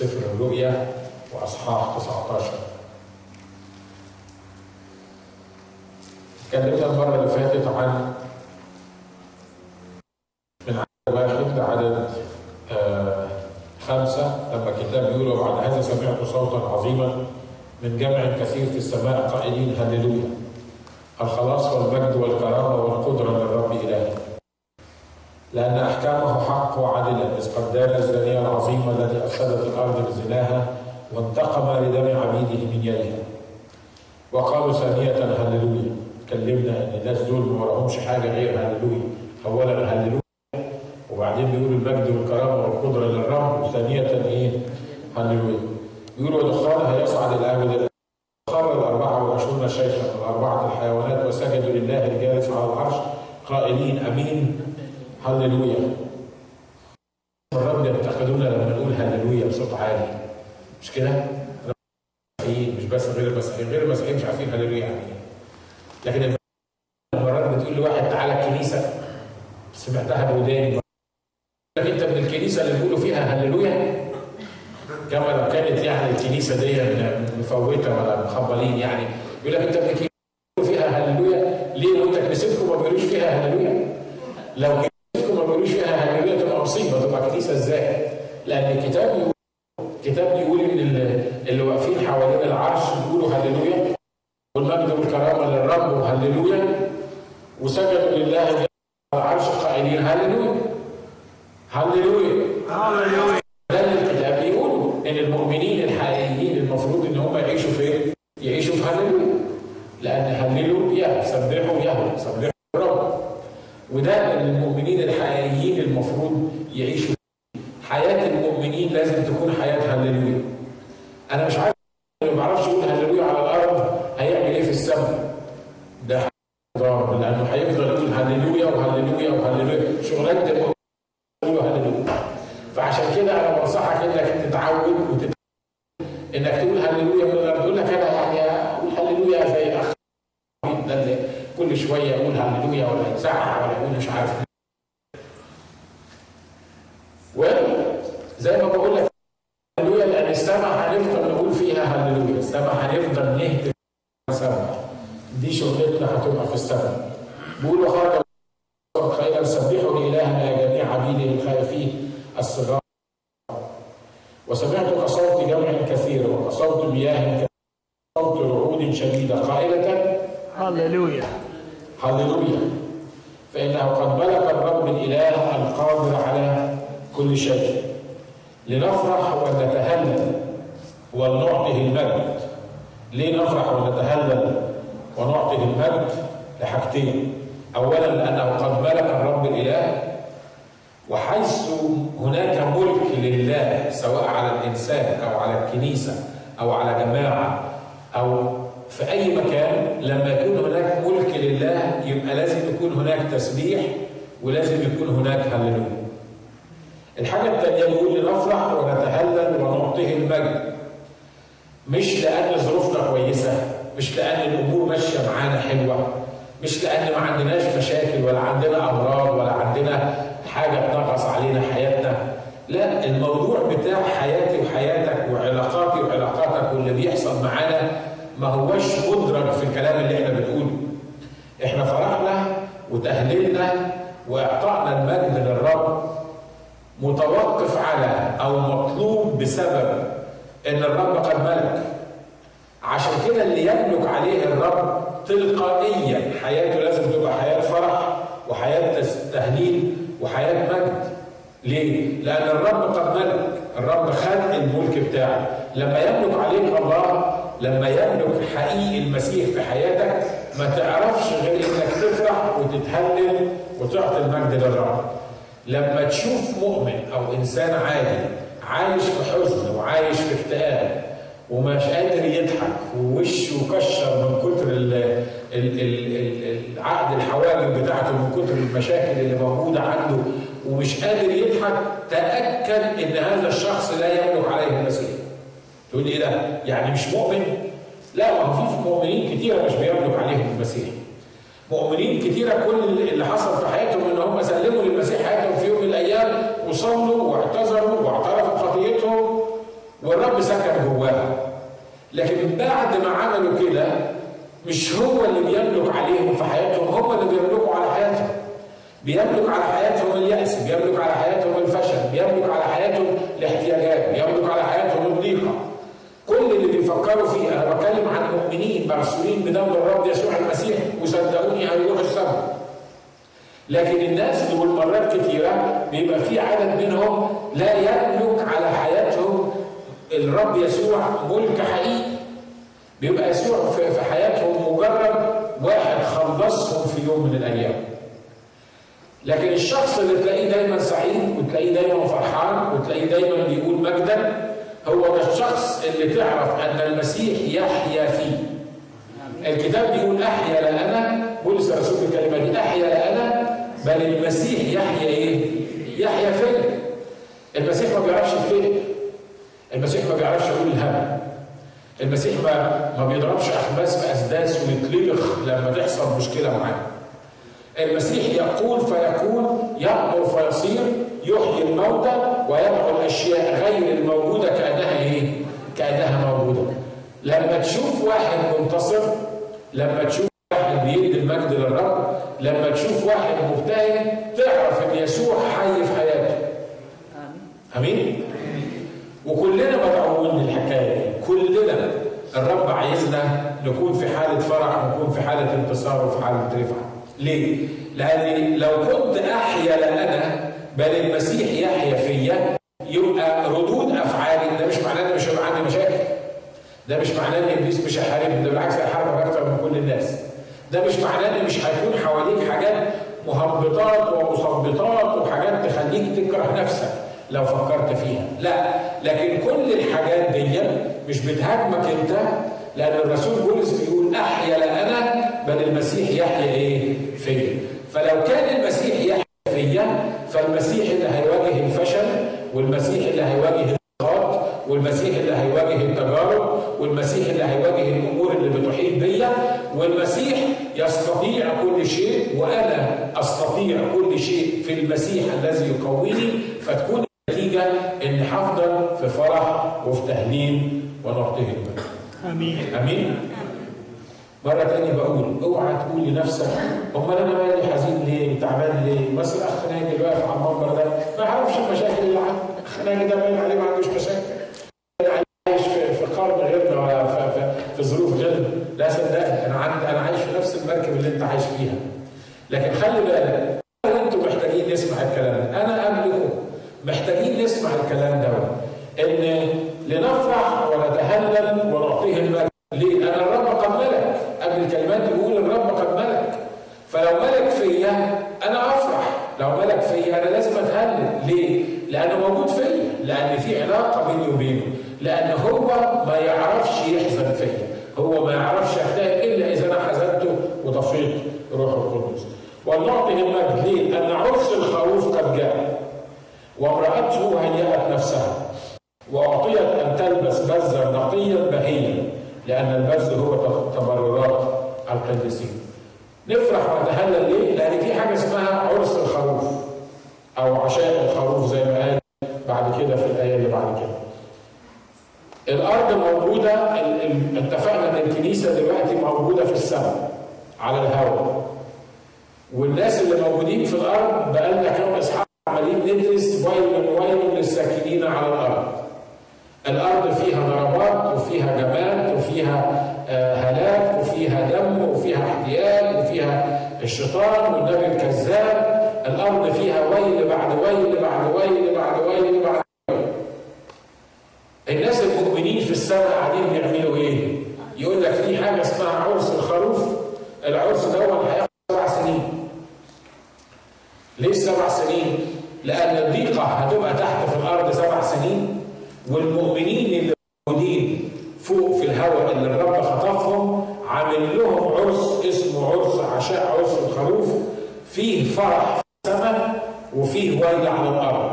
سفر الرؤيا وأصحاح 19 اتكلمنا المرة اللي فاتت عن من عدد واحد لعدد آه خمسة لما الكتاب بيقول وبعد هذا سمعت صوتا عظيما من جمع كثير في السماء قائلين هللويا. الخلاص والمجد والكرامة والقدرة للرب إلهنا لأن أحكامه حق وعدلا إذ قد دان الزانية العظيمة التي أفسدت الأرض بزناها وانتقم لدم عبيده من يدها. وقالوا ثانية هللويا كلمنا أن الناس دول ما وراهمش حاجة غير هللويا اولا هللويا وبعدين بيقولوا المجد والكرامة والقدرة للرب وثانيه إيه؟ هللويا بيقولوا ودخانها يصعد الأبد. خر الأربعة والعشرون شيخا. من أربعة الحيوانات وسجدوا لله الجالس على العرش قائلين أمين. هللويا الرب يفتقدون لما نقول هللويا بصوت عالي. مش كده؟ مش بس غير المسيحيين غير المسيحيين مش عارفين هللويا يعني إيه. لكن مرات بتقول لواحد تعالى الكنيسة سمعتها بوداني. لك انت من الكنيسة اللي بيقولوا فيها هللويا؟ كما لو كانت يعني الكنيسة دي مفوتة ولا مخبلين يعني. يقول لك انت من الكنيسة فيها هللويا؟ ليه وانت كنيستكم ما بيقولوش فيها هللويا؟ لو كنيستكم ما بيقولوش فيها هللويا تبقى مصيبه تبقى كنيسه إزاي؟ لأن الكتاب يقول الكتاب بيقول ان اللي واقفين حوالين العرش بيقولوا هللويا والمجد والكرامه للرب وهللويا وسجدوا لله على العرش قائلين هللويا هللويا هللويا ده اللي الكتاب بيقوله ان المؤمنين الحقيقيين المفروض ان هم يعيشوا فين؟ يعيشوا في هللويا لأن هللويا سبحوا يهوه سبحوا الرب وده اللي المؤمنين الحقيقيين المفروض يعيشوا فيه حياه المؤمنين لازم تكون حياه هللويا أنا مش عارف اللي ما بيعرفش يقول هللويا على الأرض هيعمل إيه في السماء؟ ده ضار لأنه هيفضل يقول هللويا وهللويا وهللويا شغلانه المؤمنين يقولوا هللويا فعشان كده أنا بنصحك انك تتعود وتت... انك تقول هللويا من الأرض يقول لك أنا يعني أقول هللويا زي اخ ده اللي كل شوية يقول هللويا ولا يزعق ولا يقول مش عارف وزي ما بقول لك هللويا لأن السماء هنفضل نقول فيها هللويا السماء هنفضل نهتف السماء دي شغلتنا هتبقى في السماء بيقولوا خرج خيرا سبحوا لالهنا يا جميع عبيده الخائفين الصغار وسمعت كصوت جمع كثير مياه صوت رعود شديدة. قائلة؟ هللويا. هللويا. فإنه قد ملك الرب الإله القادر على كل شيء. لنفرح ونتهلل ولنعطه المجد. ليه نفرح ونتهلل ونعطه المجد لحاجتين. اولا لأنه قد ملك الرب الإله وحيث هناك ملك لله سواء على الإنسان أو على الكنيسة أو على جماعة أو في أي مكان لما يكون هناك ملك لله يبقى لازم يكون هناك تسبيح ولازم يكون هناك هللويا الحاجة الثانية بيقول لنفرح ونتهلل ونعطيه المجد. مش لأن ظروفنا كويسة، مش لأن الأمور ماشية معانا حلوة، مش لأن ما عندناش مشاكل ولا عندنا أمراض ولا عندنا حاجة تنغص علينا حياتنا. لا الموضوع بتاع حياتي وحياتك وعلاقاتي وعلاقاتك بيحصل معانا ما هوش مدرج في الكلام اللي إحنا بنقوله. إحنا فرحنا وتهللنا واعطائنا المجد للرب متوقف على أو مطلوب بسبب إن الرب قد ملك عشان كده اللي يملك عليه الرب تلقائيا حياته لازم تبقى حياة فرح وحياة تهليل وحياة مجد ليه؟ لأن الرب قد ملك، الرب خد الملك بتاعه، لما يملك عليك الله، لما يملك حقيقي المسيح في حياتك، ما تعرفش غير إنك تفرح وتتهلل وتعطي المجد للرب. لما تشوف مؤمن أو إنسان عادي عايش في حزن وعايش في اكتئاب ومش قادر يضحك ووشه كشر من كتر ال ال ال العقد الحواجب بتاعته من كتر المشاكل اللي موجودة عنده ومش قادر يضحك تأكد إن هذا الشخص لا يملك عليه المسيح. تقول لي ده؟ يعني مش مؤمن؟ لا ما في مؤمنين كتيرة مش بيملك عليهم المسيح. مؤمنين كتيرة كل اللي حصل في حياتهم إن هم سلموا للمسيح حياتهم في يوم من الأيام وصلوا واعتذروا واعترفوا بخطيتهم والرب سكن جواها لكن بعد ما عملوا كده مش هو اللي بيملك عليهم في حياتهم هم اللي بيملكوا على حياتهم بيملك على حياتهم اليأس بيملك على حياتهم الفشل بيملك على حياتهم الاحتياجات بيملك على حياتهم الضيقة كل اللي بيفكروا فيه أنا بتكلم عن مؤمنين مرسولين بدم الرب يسوع المسيح وصدقوني هيروحوا السماء. لكن الناس دول مرات كتيرة بيبقى في عدد منهم لا يملك على حياتهم الرب يسوع ملك حقيقي. بيبقى يسوع في حياتهم مجرد واحد خلصهم في يوم من الأيام. لكن الشخص اللي تلاقيه دايما سعيد وتلاقيه دايما فرحان وتلاقيه دايما بيقول مجدا هو ده الشخص اللي تعرف أن المسيح يحيا فيه. الكتاب بيقول أحيا لا أنا بولس الرسول الكلمة دي أحيا لا أنا بل المسيح يحيا إيه؟ يحيا فيا. المسيح ما بيعرفش يكتب المسيح ما بيعرفش يقول الهم المسيح ما ما بيضربش أحباس بأسداس ويتلبخ لما تحصل مشكلة معاه. المسيح يقول فيكون يأمر فيصير يحيي الموتى ويدعو الأشياء غير الموجودة كأنها إيه؟ كأنها موجودة. لما تشوف واحد منتصر لما تشوف واحد بيدي المجد للرب لما تشوف واحد مبتهج تعرف إن يسوع حي في حياته. آمين؟ وكلنا مدعوين للحكاية دي، كلنا الرب عايزنا نكون في حالة فرح ونكون في حالة انتصار وفي حالة رفعه. ليه؟ لأن لو كنت أحيا لا أنا بل المسيح يحيا فيا يبقى ردود أفعالي ده مش معناه إن مش هيبقى عندي مشاكل. ده مش معناه إن إبليس مش هيحاربني، ده بالعكس هيحاربك أكتر من كل الناس. ده مش معناه إن مش هيكون حواليك حاجات مهبطات ومثبطات وحاجات تخليك تكره نفسك لو فكرت فيها. لا، لكن كل الحاجات دي مش بتهاجمك أنت لأن الرسول بولس بيقول أحيا لا أنا بل المسيح يحيا إيه؟ فيا. فلو كان المسيح يحيا فيا فالمسيح اللي هيواجه الفشل والمسيح اللي هيواجه الضغط والمسيح اللي هيواجه التجارب والمسيح اللي هيواجه الأمور اللي بتحيط بيا والمسيح يستطيع كل شيء وأنا أستطيع كل شيء في المسيح الذي يقويني فتكون النتيجة إني هفضل في فرح وفي تهليل ونعطيه المجد. آمين آمين مرة تانية بقول أوعى تقول لنفسك امال أنا مالي حزين ليه؟ تعبان ليه؟ بس الأخ ناجي اللي واقف على المنبر ده ما يعرفش المشاكل اللي عنده، الاخ ناجي ده باين عليه ما عندوش مشاكل. أنا عايش في في قرن غيرنا ولا في, في, في ظروف غيرنا، لا صدقني أنا عندي أنا عايش في نفس المركب اللي أنت عايش فيها. لكن خلي بالك أنتوا محتاجين نسمع الكلام ده، أنا قبلكم محتاجين نسمع الكلام ده ان لنفرح ونتهلل ونعطيه المجد ليه؟ لأن الرب قد ملك قبل الكلمات بيقول الرب قد ملك فلو ملك فيا أنا أفرح لو ملك فيا أنا لازم أتهلل ليه؟ لأنه موجود فيا لأن في علاقة بيني وبينه لأن هو ما يعرفش يحزن فيا هو ما يعرفش يحتاج إلا إذا أنا حزنته وطفيت روح القدس ولنعطيه المجد ليه؟ لأن عرس الخروف قد جاء وامرأته هيأت نفسها وأعطيت أن تلبس بزا نقيا بهيا لأن البز هو تبررات القديسين. نفرح ونتهلل ليه؟ لأن في حاجة اسمها عرس الخروف أو عشاء الخروف زي ما قال بعد كده في الآية اللي بعد كده. الأرض موجودة ال- ال- اتفقنا إن الكنيسة دلوقتي موجودة في السماء على الهواء. والناس اللي موجودين في الأرض بقالنا كام إصحاح عمالين ندرس ويل على الأرض. الأرض فيها ضربات وفيها جمال وفيها آه، هلاك وفيها دم وفيها احتيال وفيها الشيطان والنبي الكذاب الأرض فيها ويل بعد ويل بعد ويل بعد ويل بعد ويل الناس المؤمنين في السماء قاعدين بيعملوا إيه؟ يقول لك في حاجة اسمها عرس الخروف العرس ده هياخد سبع سنين ليه سبع سنين؟ لأن الضيقة هتبقى تحت في الأرض سبع سنين والمؤمنين اللي موجودين فوق في الهواء اللي الرب خطفهم عامل لهم عرس اسمه عرس عشاء عرس الخروف فيه فرح في السماء وفيه ويل على الأرض.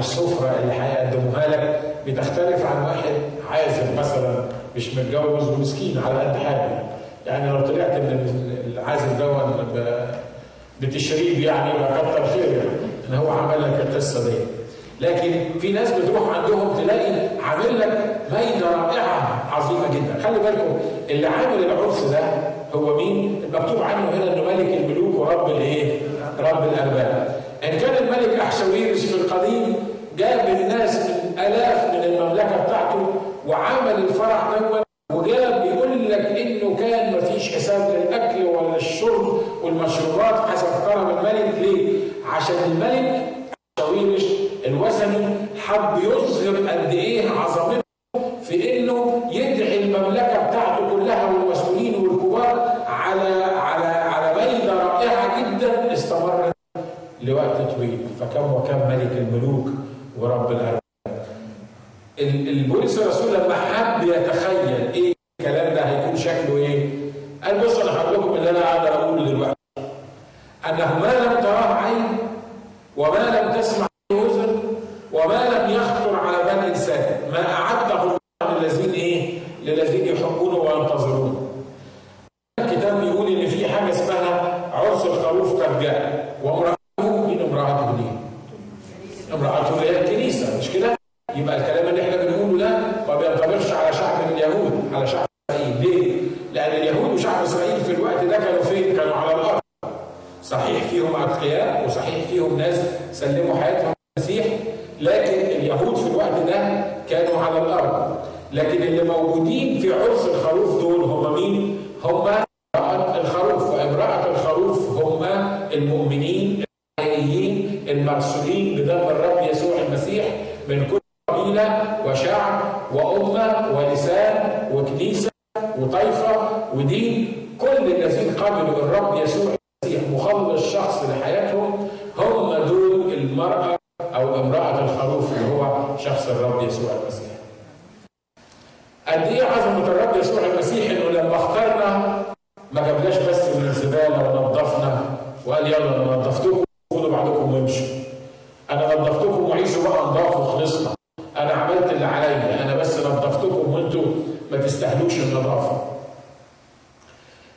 السفرة اللي هيقدموها لك بتختلف عن واحد عازب مثلا مش متجوز ومسكين على قد حاله يعني لو طلعت من العازب دون بتشريب يعني كتر خير يعني إن هو عمل لك القصة دي لكن في ناس بتروح عندهم تلاقي عامل لك ميده رائعة عظيمة جدا خلي بالكم اللي عامل العرس ده هو مين؟ مكتوب عنه هنا إنه ملك الملوك ورب الإيه؟ رب الأرباب. إن كان الملك احشويرس في القديم جاب الناس من آلاف من المملكة بتاعته وعمل الفرح دوت وجاب بيقول لك إنه كان مفيش حساب للأكل ولا الشرب والمشروبات حسب كرم الملك ليه؟ عشان الملك أنه ما لم تراه عين وما لم تهلكش النظافة.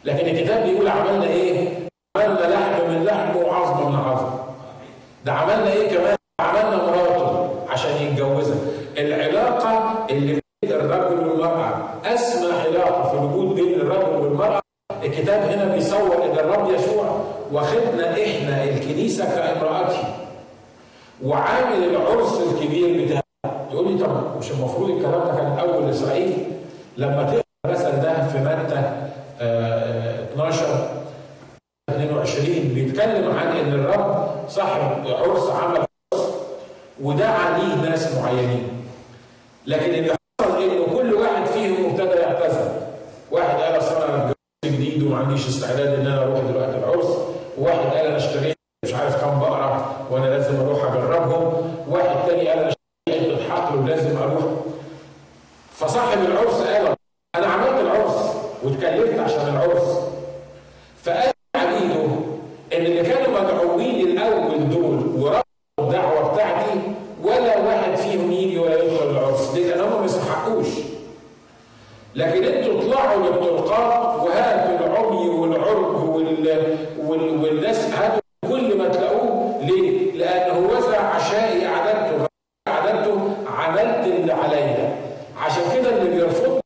لكن الكتاب بيقول عملنا إيه؟ عملنا ليه؟ لأنه وزع عشائي عدالته عدالته عملت اللي عليا عشان كده اللي بيرفضني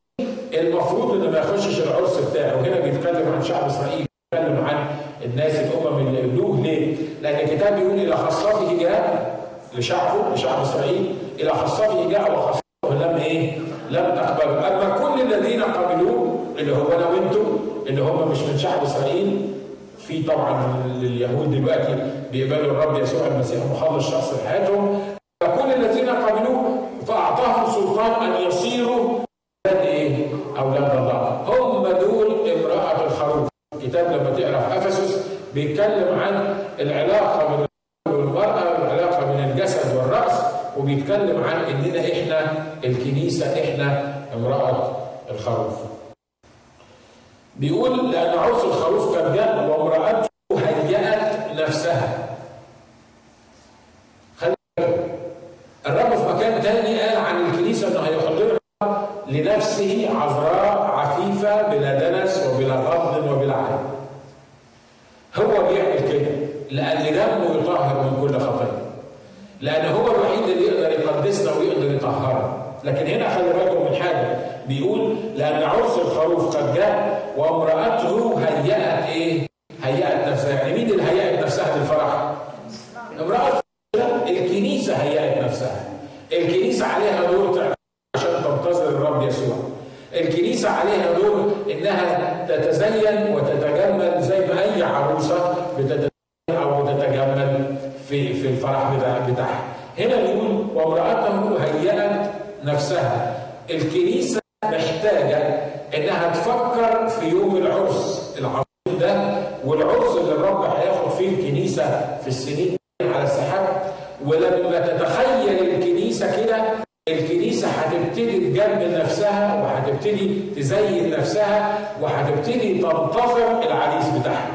المفروض إنه ما يخشش العرس بتاعه وهنا بيتكلم عن شعب إسرائيل بيتكلم عن الناس الأمم اللي قبلوه ليه؟ لأن الكتاب بيقول إلى خاصته جاء لشعبه لشعب إسرائيل إلى خاصته جاء وخاصته لم إيه؟ لم تقبله أما كل الذين قبلوه اللي هو أنا وأنتم اللي هم مش من شعب إسرائيل في طبعا لليهود دلوقتي بيقبلوا الرب يسوع المسيح مخلص شخص حياتهم وامرأته هيأت إيه؟ هيأت نفسها يعني مين اللي هيأت نفسها للفرح؟ امرأة الكنيسة هيأت نفسها الكنيسة عليها دور عشان تنتظر الرب يسوع الكنيسة عليها دور إنها تتزين وتتجمل زي ما أي عروسة بتتزين أو تتجمل في في الفرح بتاع بتاعها هنا بيقول وامرأته هيأت نفسها الكنيسة محتاجة إنها تفكر في يوم العرس العظيم ده والعرس اللي الرب هياخد فيه الكنيسة في السنين على السحاب ولما تتخيل الكنيسة كده الكنيسة هتبتدي تجمل نفسها وهتبتدي تزين نفسها وهتبتدي تنتظر العريس بتاعها.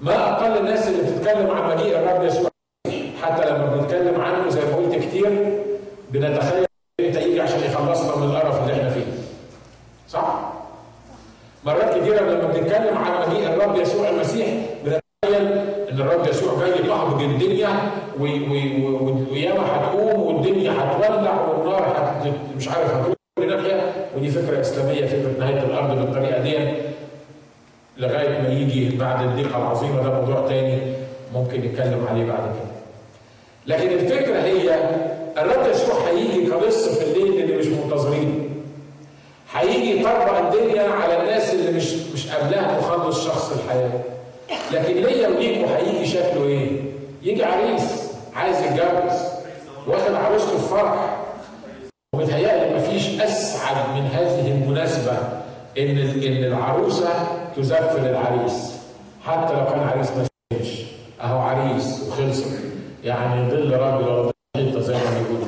ما أقل الناس اللي بتتكلم عن مجيء الرب يسوع حتى لما بنتكلم عنه زي ما قلت كتير بنتخيل إمتى يجي عشان يخلصنا من القرف اللي إحنا فيه. صح؟ مرات كتيرة لما بنتكلم عن مجيء الرب يسوع المسيح بنتخيل ان الرب يسوع جاي يطهر الدنيا وياما هتقوم والدنيا هتولع والنار هت مش عارف هتروح ناحيه ودي فكره اسلاميه فكره نهايه الأرض بالطريقة دي لغايه ما يجي بعد الضيقه العظيمه ده موضوع تاني ممكن كده. لكن الفكرة هي الرب يسوع هيجي كلص في الليل اللي مش منتظرين. هيجي يطبق الدنيا على الناس اللي مش مش قبلها مخلص شخص الحياة. لكن ليا وليكوا هيجي شكله إيه؟ يجي عريس عايز يتجوز واخد عروسته في فرح ومتهيألي مفيش أسعد من هذه المناسبة إن إن العروسة تزف للعريس حتى لو كان عريس ما فيش أهو عريس وخلصت يعني ظل راجل ولا حتة زي ما بيقولوا.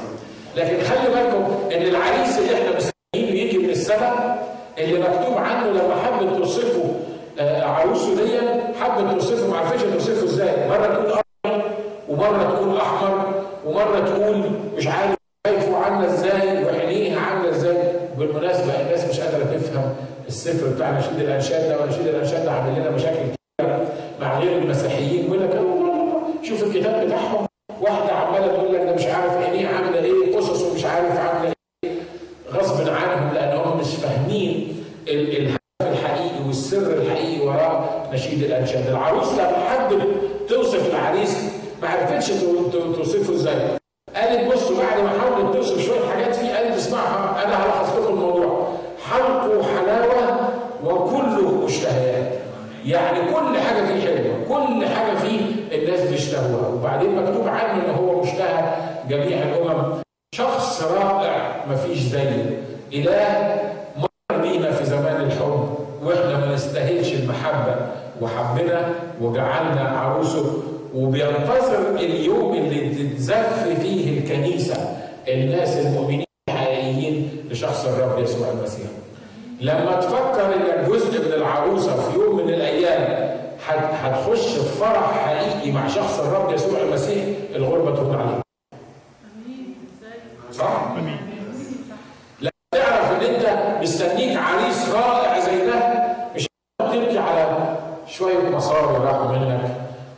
لكن خلي بالكم إن العريس اللي إحنا مستنيينه يجي من السماء اللي مكتوب عنه لما حبت توصفه عروسه دي حبت توصفه ما عرفتش توصفه إزاي. مرة تقول أبيض ومرة تقول أحمر ومرة تقول مش عارف شايفه عاملة إزاي وعينيها عاملة إزاي. بالمناسبة الناس مش قادرة تفهم السفر بتاع نشيد الانشاد ده ونشيد الانشاد ده عامل لنا مشاكل كتير مع غير المسيحيين يقول لك شوف الكتاب بتاعهم واحدة عماله تقول لك ده مش عارف عينيها عامله إيه قصص ومش عارف عامله إيه غصب عنهم لانهم مش فاهمين ال الحقيقي والسر الحقيقي وراء نشيد الانشاد العروس لما حبت توصف العريس ما عرفتش توصفه إزاي قالت بصوا بعد ما حاولت توصف شوية حاجات فيه قالت اسمعها أنا هلخص لكم الموضوع حلقه حلاوه وكله مشتهيات يعني كل حاجة فيه حلوة كل حاجة فيه الناس بيشتهوها. وبعدين مكتوب عنه إن هو مشتهى جميع الأمم. شخص رائع مفيش زيه. إله مر بينا في زمان الحب وإحنا ما نستاهلش المحبة. وحبنا وجعلنا عروسه. وبينتظر اليوم اللي تتزف فيه الكنيسة. الناس المؤمنين الحقيقيين لشخص الرب يسوع المسيح. لما تفكر انك جزء من العروسة في هتخش في فرح حقيقي مع شخص الرب يسوع المسيح الغربة تهون عليك. صح؟ لما تعرف ان انت مستنيك عريس رائع زي ده مش تبكي على شوية مصاري راحوا منك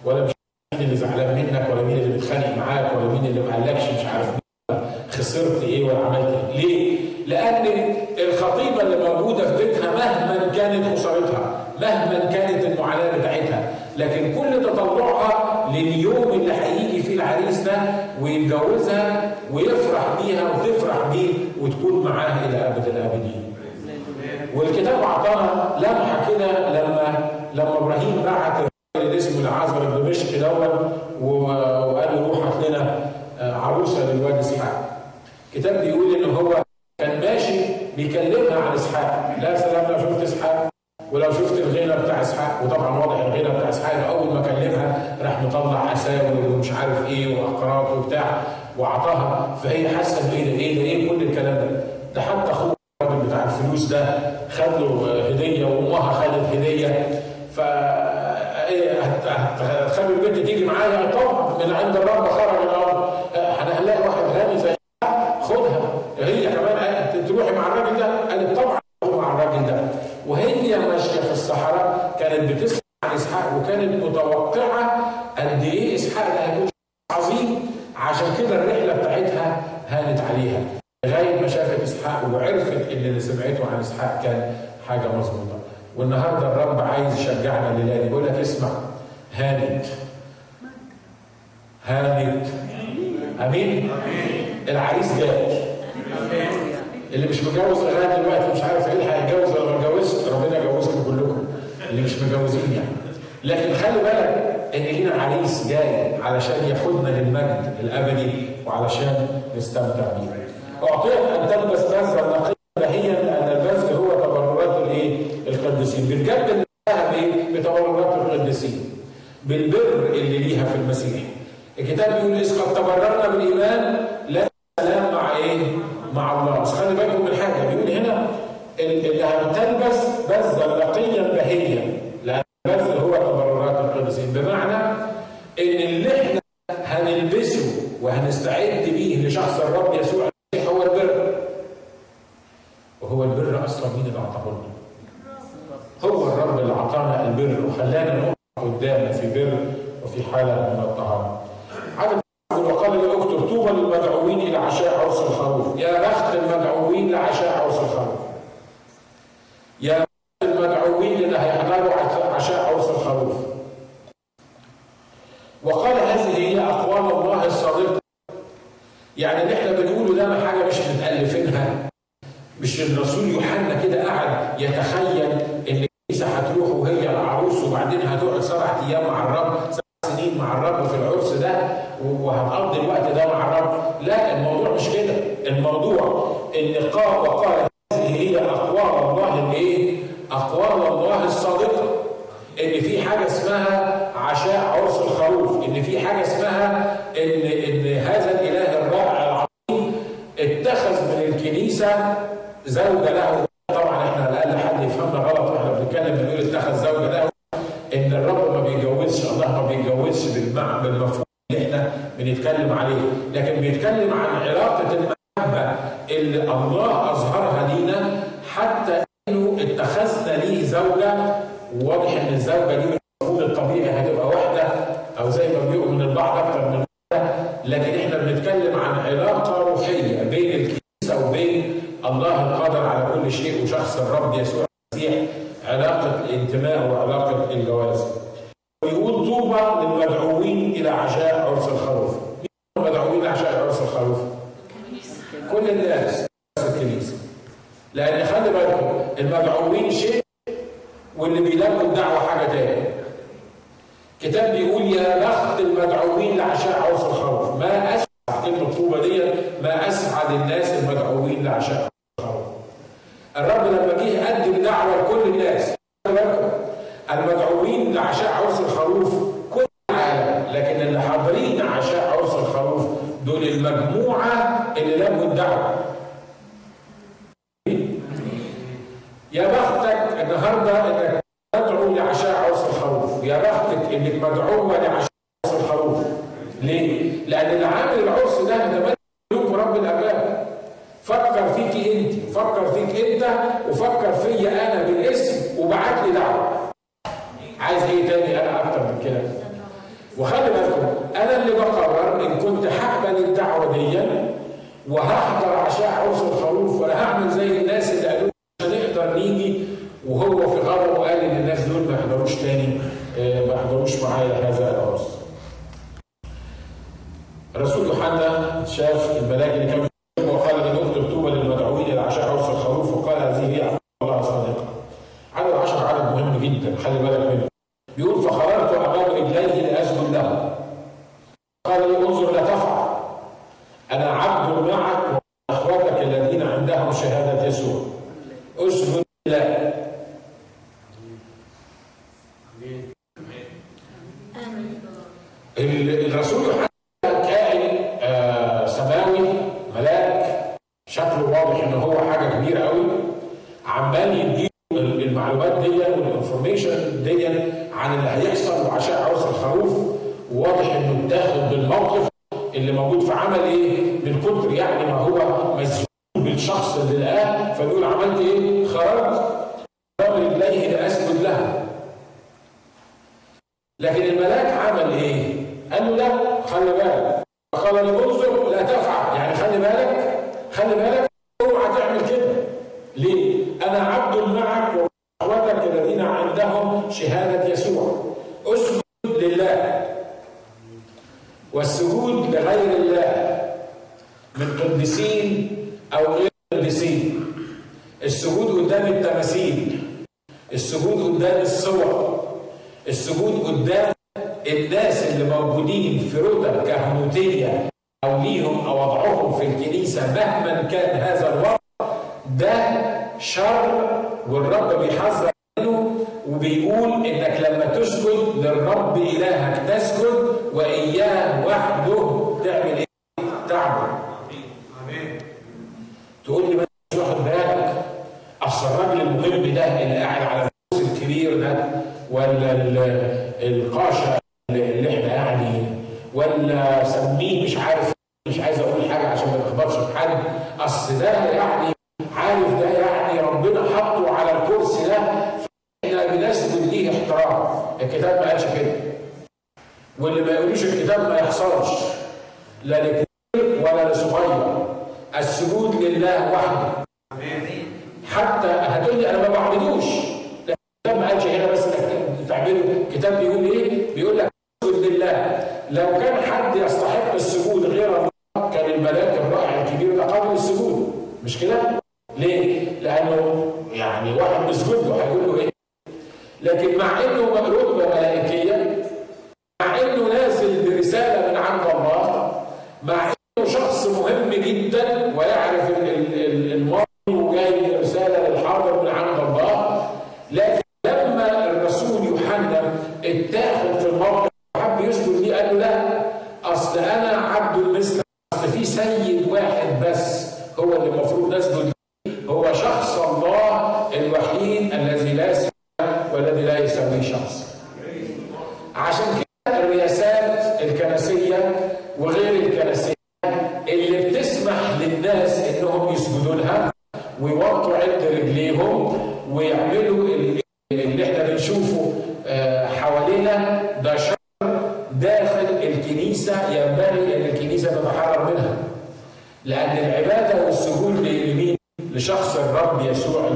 ولا مش مين اللي زعلان منك ولا مين اللي بيتخانق معاك ولا مين اللي ما قالكش مش عارف مين خسرت إيه ولا عملت إيه ليه؟ لأن الخطيبه اللي موجوده في بيتها مهما كانت خسارتها مهما كانت المعاناه بتاعتها لكن كل تطلعها لليوم اللي هيجي فيه العريس ده ويتجوزها ويفرح بيها وتفرح بيه وتكون معاه إلى ابد الابدين. والكتاب اعطانا لمحه كده لما لما إبراهيم بعت اللي اسمه العازر الدمشقي دوت وقال له روح هات لنا عروسه للواد إسحاق. الكتاب بيقول إن هو كان ماشي بيكلمها عن إسحاق، لا سلام لو شفت إسحاق ولو شفت الغنى بتاع إسحاق. وطبعا واضح الغنى بتاع إسحاق أول ما كلمها راح مطلع اساور ومش عارف إيه وأقراط وبتاع واعطاها فهي حاسة بايه ده إيه ده إيه كل الكلام ده؟ ده حتى أخوه الراجل بتاع الفلوس ده خد له هدية وأمها خدت هدية. ف هتخلي البنت تيجي معايا؟ طبعا من عند الرب خرج الأرض. حاجة مظبوطة. والنهاردة الرب عايز يشجعنا لله يقول لك اسمع هانت. هانت. أمين؟ العريس جاي. اللي مش متجوز لغاية دلوقتي مش عارف إيه هيتجوز ولا ما اتجوزش ربنا يجوزكم كلكم. اللي مش متجوزين يعني. لكن خلي بالك إن لينا عريس جاي علشان ياخدنا للمجد الأبدي وعلشان نستمتع بيه. أعطيك أن تلبس نظرة نقية. بتعملها بايه؟ بتبرعات القديسين بالبر اللي ليها في المسيح الكتاب بيقول إذ قد تبررنا بالإيمان لا اتخذ من الكنيسة زوجة له. طبعا إحنا على الأقل حد يفهمنا غلط وإحنا بنتكلم بنقول اتخذ زوجة له. إن الرب ما بيتجوزش الله ما بيتجوزش بالمعنى المفهوم اللي إحنا بنتكلم عليه. لكن بيتكلم عن علاقة المحبة اللي الله بختك انك مدعومه لعشان الخروف. ليه؟ لأن اللي عامل العرس ده ده ملك رب الاباء فكر فيك أنت فكر فيك أنت وفكر فيا أنا بالاسم وبعت لي دعوة. عايز إيه تاني؟ أنا أكتر من كده. وخلي بالكم أنا اللي بقرر إن كنت هقبل الدعوه دي وهحضر عشاء عرس الخروف. Al-Qaeda has a أسجد للآن فنقول عملت إيه؟ خرجت. رجليه لأسجد لها لكن الملاك عمل إيه؟ قال له لا خلي بالك. فقال له انظر لا تفعل. يعني خلي بالك خلي بالك. قدام التماثيل السجود قدام الصور السجود قدام الناس اللي موجودين في رتب كهنوتية أو ليهم أو وضعهم في الكنيسة مهما كان هذا الوضع ده شر والرب بيحذر واللي ما يقوليش الكتاب ما يحصلش لا لكبير ولا لصغير. السجود لله وحده. حتى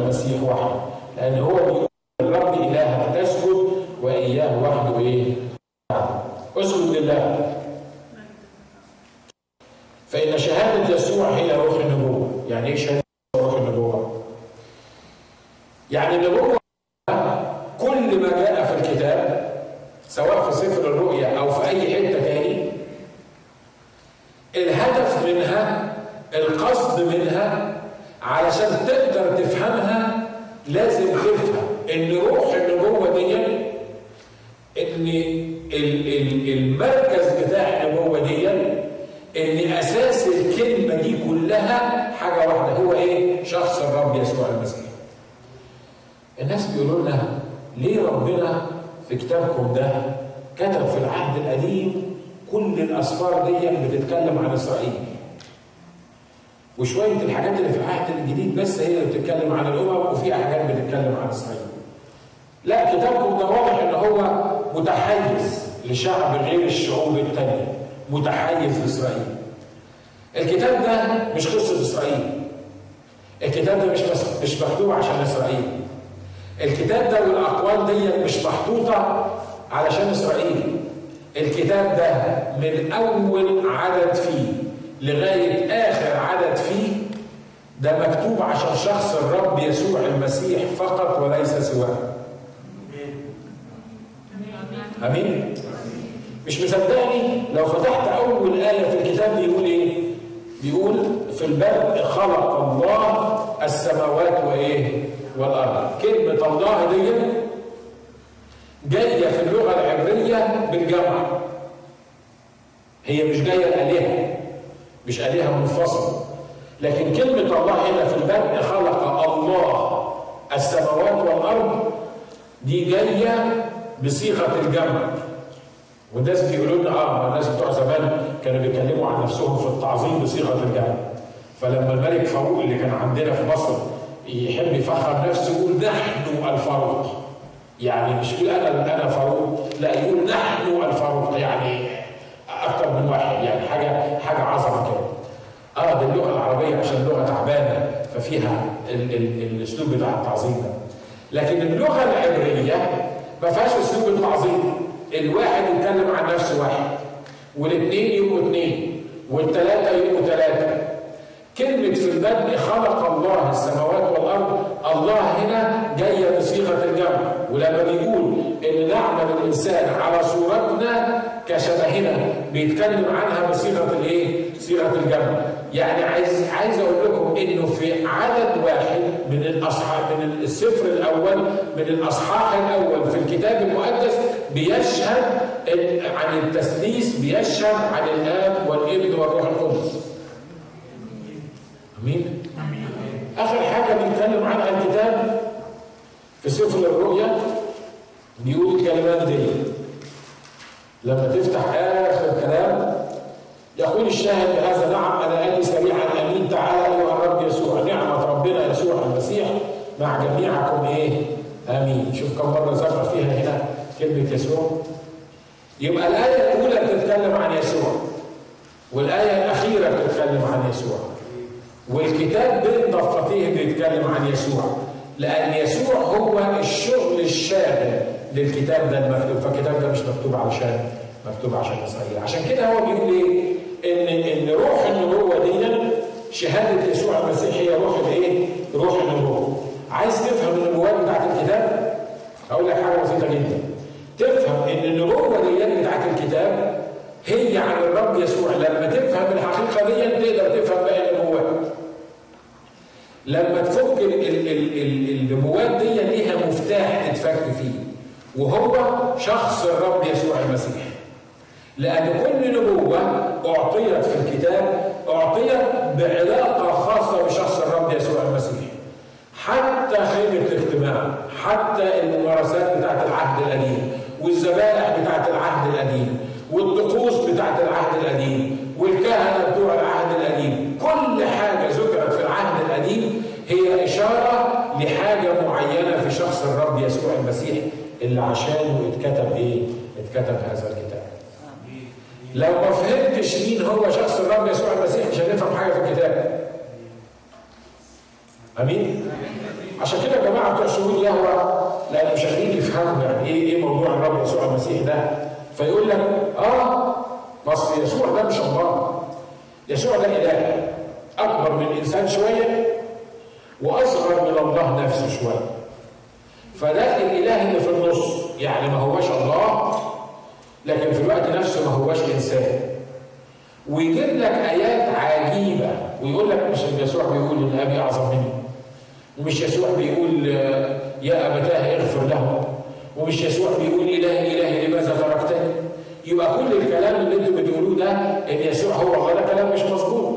المسيح وحده لأن هو بيقول الرب إلهك تسجد وإياه وحده إيه؟ اسجد لله. فإن شهادة يسوع هي روح النبوة. يعني إيه شهادة؟ أول عدد فيه لغاية آخر عدد فيه ده مكتوب عشان شخص الرب يسوع المسيح فقط وليس سواه أمين؟ مش مصدقني لو فتحت أول آية في الكتاب بيقول إيه؟ بيقول في البدء خلق الله السماوات وإيه؟ والأرض كلمة الله دي جاية في اللغة العبرية بالجمع هي مش جاية الآلهة مش آلهة منفصلة. لكن كلمة الله هنا في البدء خلق الله السماوات والأرض دي جاية بصيغة الجمع. والناس بيقولوا لنا آه الناس بتوع زمان كانوا بيتكلموا عن نفسهم في التعظيم بصيغة الجمع. فلما الملك فاروق اللي كان عندنا في مصر يحب يفخر نفسه يقول نحن الفاروق. يعني مش يقول أنا أنا فاروق. لا يقول نحن الفاروق. يعني إيه؟ أكتر من واحد يعني حاجة حاجة عظمة كده. آه دي اللغة العربية عشان لغة تعبانة ففيها الأسلوب بتاع التعظيم ده. لكن اللغة العبرية ما فيهاش أسلوب التعظيم. الواحد يتكلم عن نفسه واحد والاثنين يبقوا اثنين والثلاثه يبقوا ثلاثة كلمة في البدء خلق الله السماوات والأرض الله هنا جاية بصيغة ولما بيقول إن نعمل الإنسان على صورتنا كشبهنا بيتكلم عنها بصيغة الإيه؟ صيغة الجمع. يعني عايز عايز أقول لكم إنه في عدد واحد من الأصحاح من السفر الأول من الأصحاح الأول في الكتاب المقدس بيشهد عن التثليث بيشهد عن الآب والابن والروح القدس. آمين. آخر حاجة بيتكلم عنها الكتاب في سفر الرؤيا بيقول الكلمات دي لما تفتح آخر كلام يقول الشاهد بهذا نعم أنا أني سريعا امين تعالى أيها الرب يسوع. نعمة ربنا يسوع المسيح مع جميعكم إيه؟ آمين. شوف كم مرة ذكر فيها هنا كلمة يسوع. يبقى الآية الأولى بتتكلم عن يسوع والآية الأخيرة بتتكلم عن يسوع والكتاب بين ضفتيه بيتكلم عن يسوع. لأن يسوع هو الشغل الشاغل للكتاب ده المكتوب فالكتاب ده مش مكتوب علشان مكتوب عشان إسرائيل عشان كده هو بيقول إيه؟ إن إن روح النبوة دي شهادة يسوع المسيح هي روح الإيه؟ روح النبوة عايز تفهم النبوات بتاعت الكتاب؟ أقول لك حاجة بسيطة جدا تفهم إن النبوة دي بتاعت الكتاب هي عن الرب يسوع لما تفهم الحقيقة دي تقدر تفهم باقي النبوات لما تفك النبوات دي ليها مفتاح تتفك فيه. وهو شخص الرب يسوع المسيح. لأن كل نبوة أعطيت في الكتاب أعطيت بعلاقة خاصة بشخص الرب يسوع المسيح. حتى خيمة الاجتماع حتى الممارسات بتاعت العهد القديم والذبائح بتاعت العهد القديم والطقوس بتاعت العهد القديم والكهنة بتوع العهد القديم كل حاجة ذكرت في العهد القديم هي إشارة لحاجة معينة في شخص الرب يسوع المسيح اللي عشانه اتكتب إيه؟ اتكتب هذا الكتاب. لو ما فهمتش مين هو شخص الرب يسوع المسيح مش هنفهم حاجة في الكتاب. أمين؟ عشان كده يا جماعة بتوع شهود يهوى لأن مش قادرين يفهموا يعني إيه إيه موضوع الرب يسوع المسيح ده فيقول لك آه بس يسوع ده مش الله يسوع ده إله أكبر من الإنسان شوية وأصغر من الله نفسه شوية فده الاله اللي في النص. يعني ما هوش الله لكن في الوقت نفسه ما هوش إنسان. ويجيب لك آيات عجيبة ويقول لك مش يسوع بيقول إن أبي أعظم مني. ومش يسوع بيقول يا أبتاه اغفر له. ومش يسوع بيقول الهي الهي لماذا تركتني؟ يبقى كل الكلام اللي أنتم بتقولوه ده إن يسوع هو الله كلام مش مظبوط.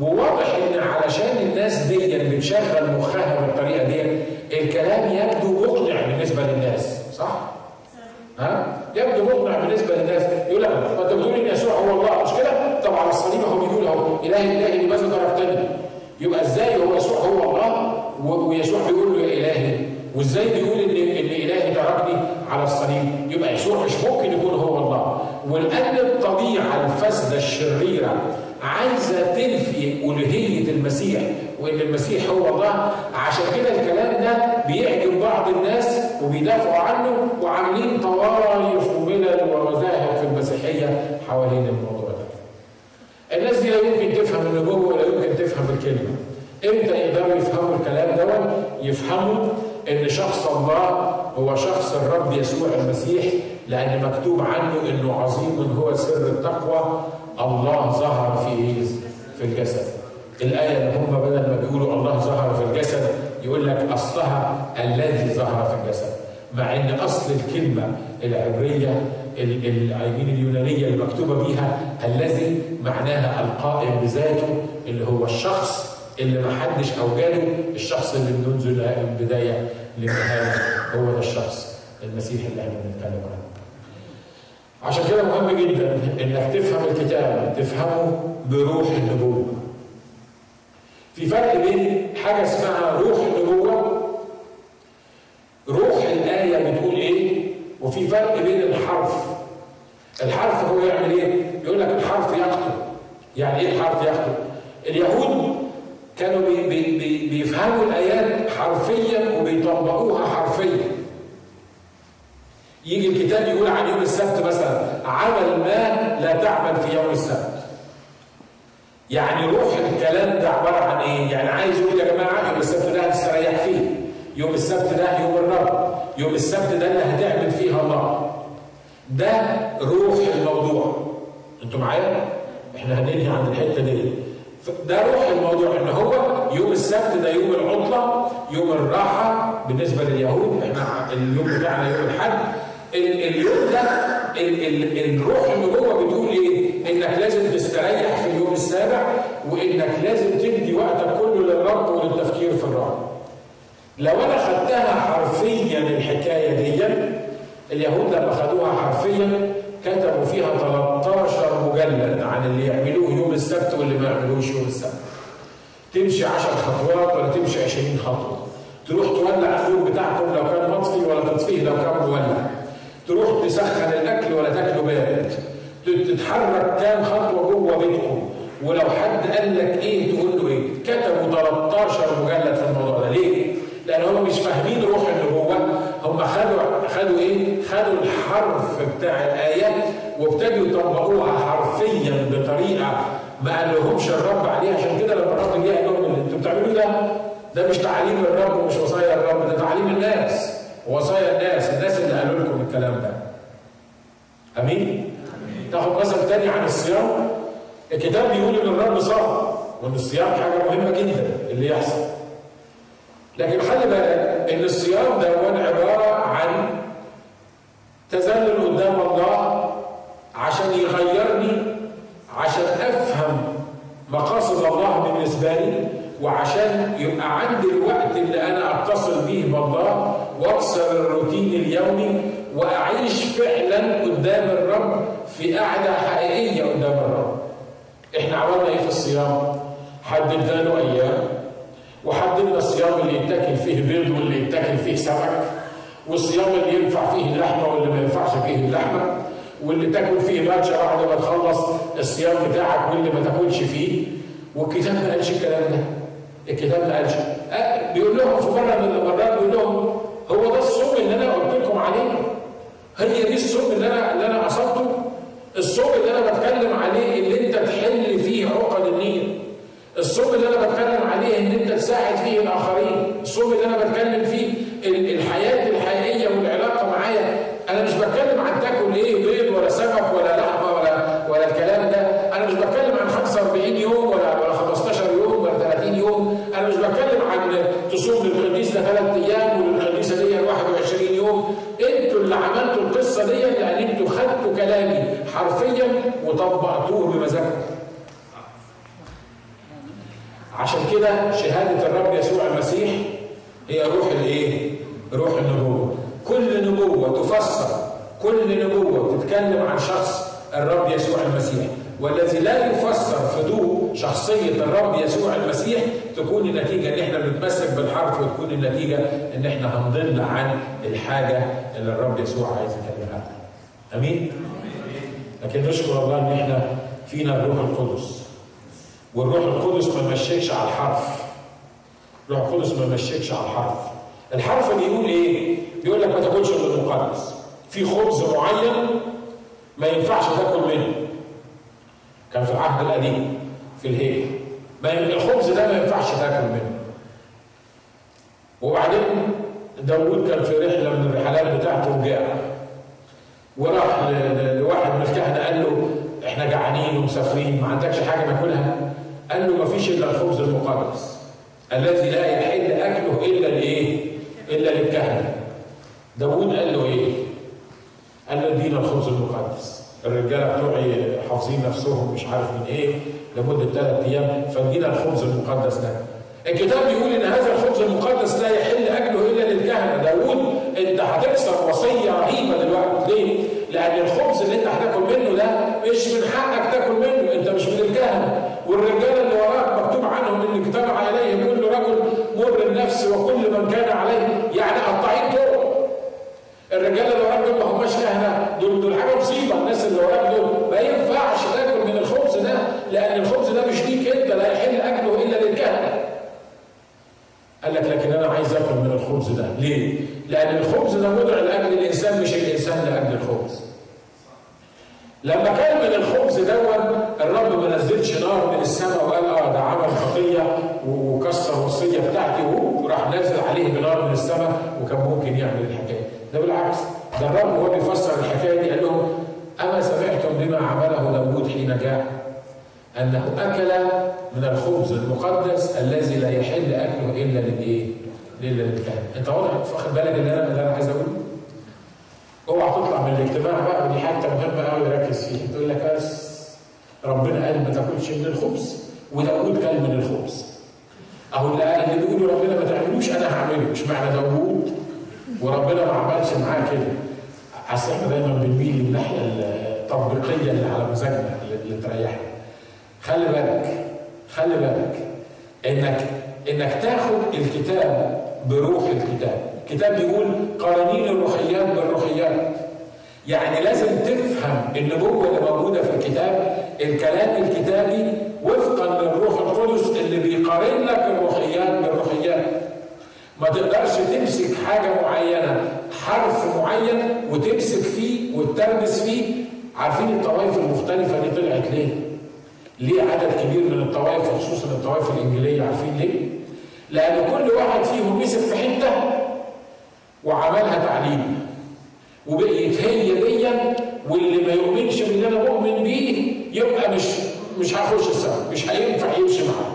وواضح إن علشان الناس دي بتشغل مخها بالطريقة دي الكلام يبدو مقنع بالنسبة للناس صح؟ ها؟ يبدو مقنع بالنسبة للناس يقول لك ما أنت بتقول إن يسوع هو الله مش كده؟ طب على الصليب هو بيقول أهو الهي الهي لماذا تركتني؟ يبقى إزاي هو يسوع هو الله ويسوع بيقول له يا إلهي وإزاي بيقول ان إن إلهي تركني على الصليب؟ يبقى يسوع مش ممكن يكون هو الله ولان الطبيعه الفاسده الشريرة عايزة تنفي ألوهية المسيح وإن المسيح هو الله عشان كده الكلام ده بيعجب بعض الناس وبيدافعوا عنه وعاملين طوائف وملل ومذاهب في المسيحية حوالين الموضوع ده. الناس دي لا يمكن تفهم النبوة ولا يمكن تفهم الكلمة. إمتى يقدروا يفهموا الكلام دوت؟ يفهموا إن شخص الله هو شخص الرب يسوع المسيح لأن مكتوب عنه إنه عظيم هو سر التقوى الله ظهر في في الجسد. الآية اللي هم بدل ما بيقولوا الله ظهر في الجسد يقول لك أصلها الذي ظهر في الجسد. مع إن أصل الكلمة العبرية العينين اليونانية المكتوبة بيها الذي معناها القائم بذاته اللي هو الشخص اللي ما حدش أوجده الشخص اللي منذ البداية للنهاية هو ده الشخص المسيح اللي إحنا بنتكلم عنه. عشان كده مهم جدا إنك تفهم الكتاب تفهمه بروح النبوة. في فرق بين حاجة اسمها روح النبوة روح الآية بتقول إيه وفي فرق بين الحرف. الحرف هو يعمل إيه؟ يقول لك الحرف يخطب يعني إيه الحرف يخطب اليهود كانوا بي بي بي بيفهموا الآيات حرفيا وبيطبقوها حرفيا. يجي الكتاب يقول عن يوم السبت مثلا عمل ما لا تعمل في يوم السبت. يعني روح الكلام ده عبارة عن إيه؟ يعني عايز يقول يا جماعة يوم السبت ده هتستريح فيه. يوم السبت ده يوم الرب. يوم السبت ده اللي هتعمل فيها الله. ده روح الموضوع. أنتوا معايا؟ إحنا هننهي عند الحتة دي. ده روح الموضوع إن هو يوم السبت ده يوم العطلة يوم الراحة بالنسبة لليهود. إحنا اليوم بتاعنا يوم الحد اليوم ده ال ال الروح اللي جوه بتقول إيه؟ إنك لازم تستريح في اليوم السابع وإنك لازم تدي وقتك كله للرب وللتفكير في الرب. لو أنا خدتها حرفيا الحكاية دي اليهود لما خدوها حرفيا كتبوا فيها 13 مجلد عن اللي يعملوه يوم السبت واللي ما يعملوش يوم السبت. تمشي 10 خطوات ولا تمشي 20 خطوة. تروح تولع النور بتاعكم لو كان مطفي ولا تطفيه لو كان مولع. تسخن الأكل ولا تاكله بارد. تتحرك كام خطوة جوه بيتكم ولو حد قال لك إيه تقول له إيه؟ كتبوا 13 مجلد في الموضوع ده ليه؟ لأن هم مش فاهمين روح النبوه هم خدوا خدوا إيه؟ خدوا الحرف بتاع الآيات وابتدوا يطبقوها حرفيا بطريقة ما قال لهمش الرب عليها عشان كده لما الرب جه قال لهم اللي أنتوا بتعملوه ده ده مش تعاليم الرب ومش وصايا الرب ده تعاليم الناس وصايا الناس الناس اللي قالوا لكم الكلام ده امين؟ تاني عن الصيام الكتاب بيقول إن الرب صام وإن الصيام حاجة مهمة جدا اللي يحصل. لكن خلي بالك إن الصيام ده هو عبارة عن تذلل قدام الله عشان يغيرني عشان أفهم مقاصد الله بالنسبة لي وعشان يبقى عندي الوقت اللي أنا أتصل به بالله وأكسر الروتين اليومي وأعيش فعلا قدام الرب في قعده حقيقية قدام الرب. إحنا عملنا إيه في الصيام؟ حددنا له أيام وحددنا الصيام اللي يتاكل فيه بيض واللي يتاكل فيه سمك والصيام اللي ينفع فيه اللحمة واللي ما ينفعش فيه اللحمة واللي تاكل فيه باتشا بعد ما تخلص الصيام بتاعك واللي ما تاكلش فيه والكتاب ما قالش الكلام ده. الكتاب ما قالش أه بيقول لهم في مرة من المرات بيقول لهم هو ده الصوم اللي أنا قلت لكم عليه هي دي الصوم اللي أنا اللي أنا قصدته الصوم اللي أنا بتكلم عليه اللي أنت تحل فيه عقد النيل. الصوم اللي أنا بتكلم عليه ان أنت تساعد فيه الآخرين. الصوم اللي أنا بتكلم فيه الحياة الحقيقية والعلاقة معايا. أنا مش بتكلم عن تاكل إيه بيض ولا سمك ولا لحمه ولا ولا الكلام ده أنا مش بتكلم عن 45 يوم ولا ولا 15 يوم ولا 30 يوم أنا مش بتكلم عن تصوم للقديس ده ثلاث أيام وللقديسه دي 21 يوم أنتوا اللي عملتوا القصة دي لأن أنتوا خدتوا كلامي حرفيا وطبقتوه بمزاجكم عشان كده شهاده الرب يسوع المسيح هي روح الايه؟ روح النبوه كل نبوه تفسر كل نبوه تتكلم عن شخص الرب يسوع المسيح والذي لا يفسر ضوء شخصية الرب يسوع المسيح تكون النتيجة إن إحنا بنتمسك بالحرف وتكون النتيجة إن إحنا هنضل عن الحاجة اللي الرب يسوع عايز يكلمها عنها. أمين؟ لكن نشكر الله إن إحنا فينا الروح القدس. والروح القدس ما مشيكش على الحرف. الروح القدس ما مشيكش على الحرف. الحرف اللي يقول إيه؟ بيقول لك ما تاكلش من المقدس. في خبز معين ما ينفعش تاكل منه. كان في العهد القديم في الهيكل ما الخبز ده ما ينفعش تاكل منه وبعدين داوود كان في رحلة من الرحلات بتاعته وجاع وراح لواحد من الكهنة قال له إحنا جعانين ومسافرين ما عندكش حاجة ناكلها قال له ما فيش إلا الخبز المقدس الذي لا يحل أكله إلا لإيه؟ إلا للكهنة داوود قال له إيه؟ قال له ادينا الخبز المقدس. الرجاله بتوعي حافظين نفسهم مش عارف من إيه لمدة ثلاث أيام فادينا الخبز المقدس ده. الكتاب بيقول إن هذا الخبز المقدس لا يحل أكله إلا للكهنة، داوود أنت هتكسر وصية رهيبة دلوقتي، ليه؟ لأن الخبز اللي أنت هتاكل منه ده مش من حقك تاكل منه، أنت مش من الكهنة، والرجاله اللي وراك مكتوب عنهم ان اجتمع اليه كل رجل مر النفس وكل من كان عليه، يعني قطاعين طرق. الرجاله اللي وراك دول ما هماش كهنه دول دول حاجة مصيبة. الناس اللي وراك دول ما ينفعش تاكل من الخبز ده لأن الخبز ده مش ليك أنت لا يحل اكل قال لك لكن أنا عايز آكل من الخبز ده. ليه؟ لأن الخبز ده وضع لاجل الإنسان مش الإنسان لاجل الخبز. لما كان من الخبز دون الرب ما نزلش نار من السماء وقال آه ده عمل خطية وكسر الوصيه بتاعتي. وراح نازل عليه بنار من السماء وكان ممكن يعمل الحكاية. ده بالعكس. ده الرب وهو بيفسر الحكاية دي قال لهم أما سمعتم بما عمله داوود حين جاء؟ أنه أكل من الخبز المقدس الذي لا يحل أكله إلا للإيه؟ الا للكهنه أنت واضح واخد بالك اللي أنا اللي أنا عايز اقوله؟ اوعى تطلع من الاجتماع بقى ودي حتة مهمه قوي ركز فيها. تقول لك بس ربنا قال ما تاكلش من الخبز وداوود كل من الخبز. اهو اللي قال اللي بيقولوا ربنا ما تعملوش أنا هعمله. مش معنى داوود وربنا ما عملش معاه كده. اصل إحنا دايما بنميل للناحيه التطبيقية اللي على مزاجنا اللي تريحنا. خلي بالك خلي بالك انك إنك تاخد الكتاب بروح الكتاب. الكتاب بيقول قرانين الروحيات بالروحيات. يعني لازم تفهم النبوة اللي موجودة في الكتاب الكلام الكتابي وفقا للروح القدس اللي بيقارن لك بالروحيات ما تقدرش تمسك حاجة معينة حرف معين وتمسك فيه وتتربس فيه. عارفين الطوائف المختلفة دي طلعت ليه؟ ليه عدد كبير من الطوائف خصوصا الطوائف الإنجيلية عارفين ليه؟ لأن كل واحد فيهم مسك في حتة وعملها تعليم. وبقيت هي ديا واللي ما يؤمنش باللي أنا مؤمن بيه يبقى مش مش هخش السماء مش هينفع يمشي معاه.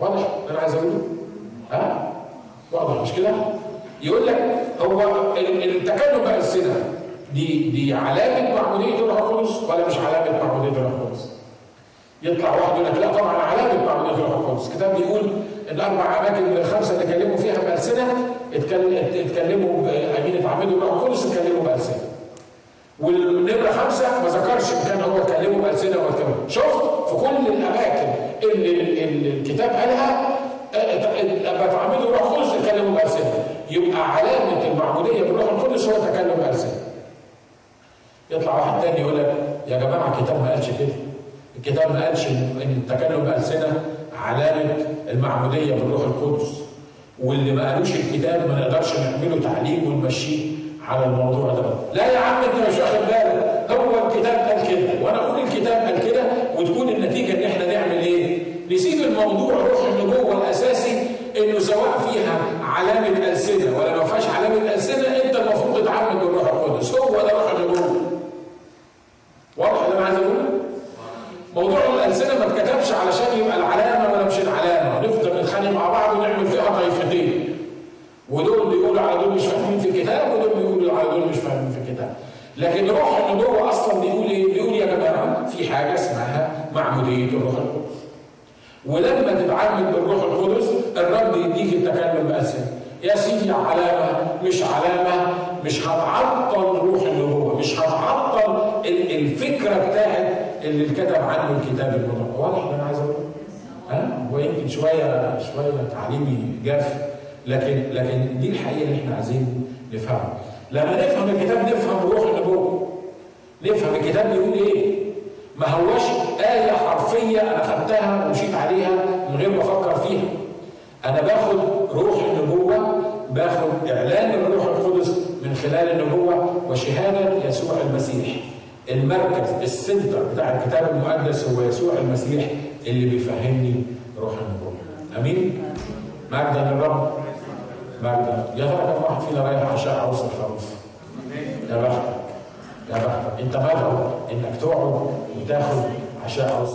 واضح أنا عايز أقوله؟ ها؟ واضح مش كده يقول لك هو التكلم بالسنه دي دي علامه معموديه الروح القدس ولا مش علامه معموديه الروح القدس يطلع واحد يقول لك لا طبعا علامه معموديه الروح القدس الكتاب بيقول الاربع أماكن من الخمسه اللي كلموا فيها بالسنه اتكلموا أمين اتعمدوا الروح القدس اتكلموا بالسنه والنمرة خمسة ما ذكرش إن كان هو اتكلموا بالسنه ولا شفت؟ في كل الأماكن اللي الكتاب قالها اتعمدوا الروح القدس اتكلموا بالسنه يبقى علامة المعموديه بالروح القدس هو تكلم بالسنه يطلع واحد تاني يقول لك يا جماعة الكتاب ما قالش كده. الكتاب ما قالش إن التكلم بالسنه علامة المعموديه بالروح القدس. واللي ما قالوش الكتاب ما نقدرش نعمله تعليم ونمشيه على الموضوع ده. لا يا عم أنت مش واخد بالك هو الكتاب قال كده. وأنا أقول الكتاب قال كده وتكون النتيجه ان إحنا نعمل نسيب الموضوع روح النبوة الأساسي إنه سواء فيها علامة ألسنة ولا ما فيهاش علامة السنة انت المفروض تتعامل بالروح القدس هو ده روح النبوه واضح اللي أنا عايز اقوله؟ موضوع الألسنة ما اتكتبش علشان يبقى العلامة ولا مش العلامة، نفضل نتخانق مع بعض ونعمل فيها طائفتين. ودول بيقولوا على دول مش فاهمين في الكتاب ودول بيقولوا على دول مش فاهمين في الكتاب. لكن روح النبوة أصلا بيقول إيه؟ بيقول يا جماعة في حاجة اسمها معمودية الروح القدس. ولما تتعامل بالروح القدس الرب يديك التكلم بألسنة. يا سيدي علامة مش علامة مش هتعطل روح النبوة، مش هتعطل الفكرة بتاعت اللي اتكتب عنه الكتاب المقدس واضح اللي أنا عايز أقوله؟ ها؟ هو يمكن شوية شوية تعليمي جاف لكن لكن دي الحقيقة اللي إحنا عايزين نفهمها. لما نفهم الكتاب نفهم روح النبوة. نفهم الكتاب بيقول إيه؟ ما هوش آية حرفية أنا خدتها ومشيت عليها من غير ما أفكر فيها. أنا باخد روح باخد إعلان الروح القدس من خلال النبوة وشهادة يسوع المسيح. المركز السنتر بتاع الكتاب المقدس هو يسوع المسيح اللي بيفهمني روح النبوة. أمين؟ مجدا للرب مجدا. يا ترى كم واحد فينا رايح عشاء عروس الخروف؟ يا بختك يا بختك انت مدعو انك تقعد وتاخد عشاء عروس